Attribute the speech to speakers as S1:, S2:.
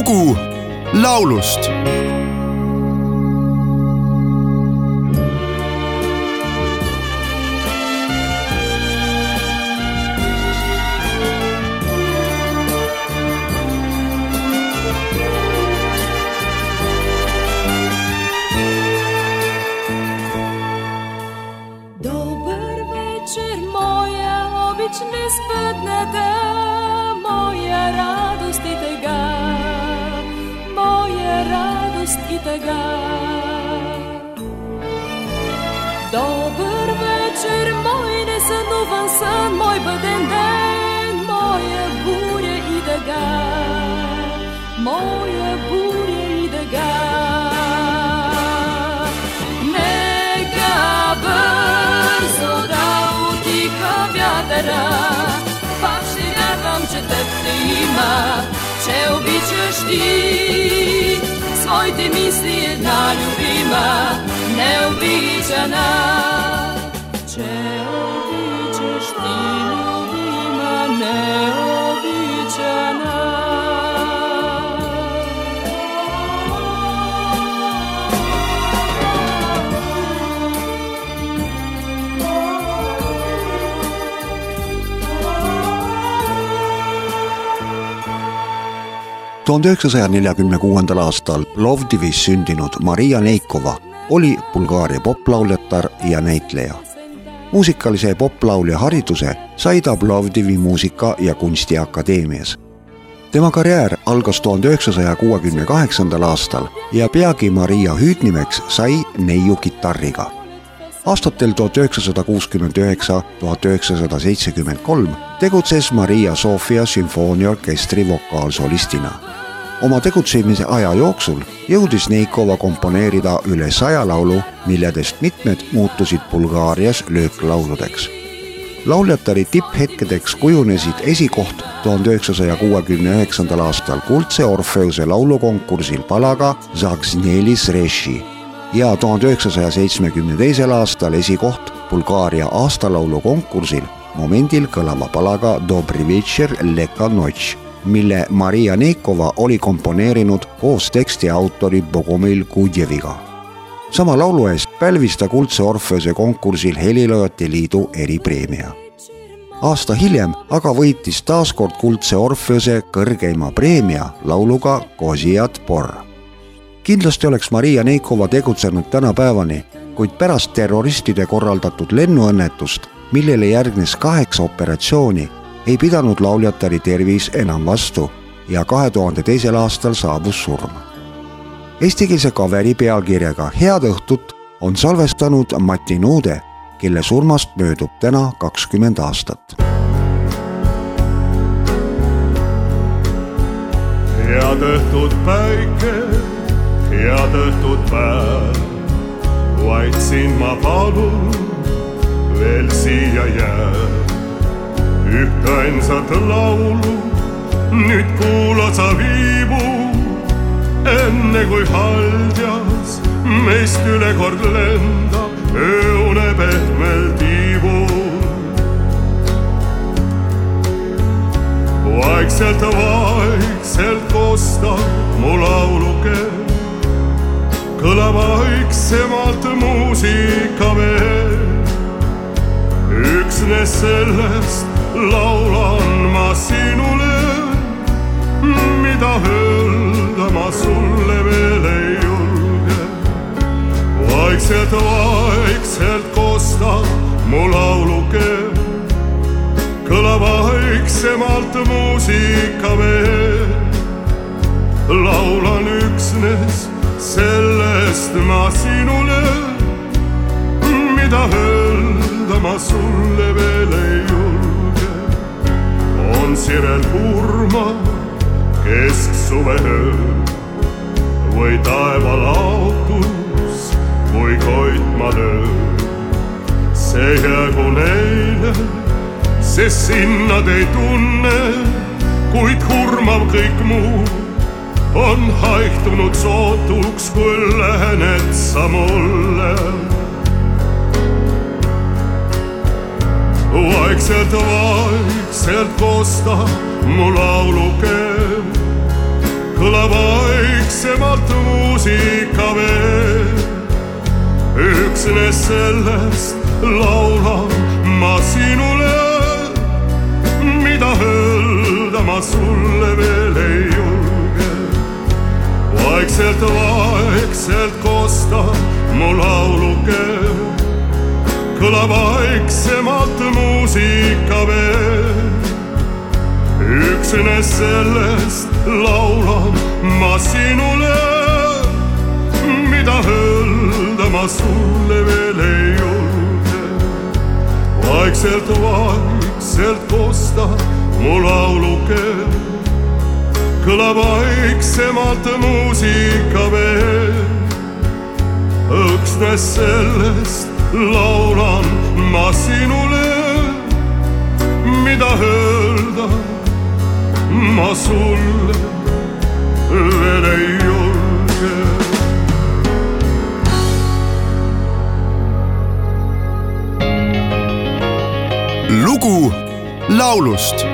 S1: lugu laulust.
S2: Moje obične spetnete, moje radosti tega, лист и тъга. Добър вечер, мой несънуван сън, мой бъден ден, моя буря и дъга, моя буря и дъга. Нека бързо да утиха вятъра, пак ще вярвам, че те има, че обичаш ти. Своите мисли една любима Необичана
S3: tuhande üheksasaja neljakümne kuuendal aastal Plovdivis sündinud Maria Neikova oli Bulgaaria poplauljatar ja näitleja. muusikalise poplaulja hariduse sai ta Plovdivi Muusika- ja Kunstiakadeemias. tema karjäär algas tuhande üheksasaja kuuekümne kaheksandal aastal ja peagi Maria hüüdnimeks sai neiu kitarriga aastatel tuhat üheksasada kuuskümmend üheksa, tuhat üheksasada seitsekümmend kolm tegutses Maria Sofia sümfooniaorkestri vokaalsolistina. Oma tegutsemise aja jooksul jõudis Neikova komponeerida üle saja laulu, milledest mitmed muutusid Bulgaarias lööklauludeks. lauljatari tipphetkedeks kujunesid esikoht tuhande üheksasaja kuuekümne üheksandal aastal Kuldse Orfeuse laulukonkursil palaga Zagsnelis Reši ja tuhande üheksasaja seitsmekümne teisel aastal esikoht Bulgaaria aastalaulu konkursil momendil kõlava palaga Dobri večer, Leka noč, mille Maria Neikova oli komponeerinud koos teksti autori Bogomil Kudjeviga. sama laulu eest pälvis ta Kuldse Orfeuse konkursil Heliloojate Liidu eripreemia aasta hiljem aga võitis taas kord Kuldse Orfeuse kõrgeima preemia lauluga Kosiat Porr kindlasti oleks Maria Neikova tegutsenud tänapäevani, kuid pärast terroristide korraldatud lennuõnnetust, millele järgnes kaheksa operatsiooni, ei pidanud lauljatari tervis enam vastu ja kahe tuhande teisel aastal saabus surm. Eestikeelse kaveri pealkirjaga Head õhtut on salvestanud Mati Nuude, kelle surmast möödub täna kakskümmend aastat
S4: head õhtut, päike, head õhtut, päev. vaid sind ma palun, veel siia jääb. Ühtainsat laulu nüüd kuula sa viibu, enne kui haldjas meist üle kord lendab ööune pehmel tiibul. vaikselt, vaikselt kostab mu lauluke, kõlab vaiksemalt muusika veel. Üksnes sellest laulan ma sinule, mida öelda ma sulle veel ei julge. vaikselt, vaikselt kostab mu lauluke kõlab vaiksemalt muusika veel. laulan üksnes sellest ma sinule, mida öelda ma sulle veel ei julge. on sirel kurma kesksuveöö või taevalaotus või koitma löö. see jäägu neile sest sinna te ei tunne, kuid hurmav kõik muu on haihtunud sootuks, kui lähened sa mulle. Vaikselt, vaikselt kostab mu laulukeel, kõlab vaiksemalt muusika veel. üksnes sellest laulan ma sinule, mida öelda ma sulle veel ei julge. vaikselt, vaikselt kostab mu lauluke, kõlab vaiksemalt muusika veel. üksnes sellest laulan ma sinule, mida öelda ma sulle veel ei julge. vaikselt, vaikselt kostab mu lauluke, kõlab vaiksemalt muusika veel. üksnes sellest laulan ma sinule, mida öelda ma sulle? Veel ei julge.
S1: lugu laulust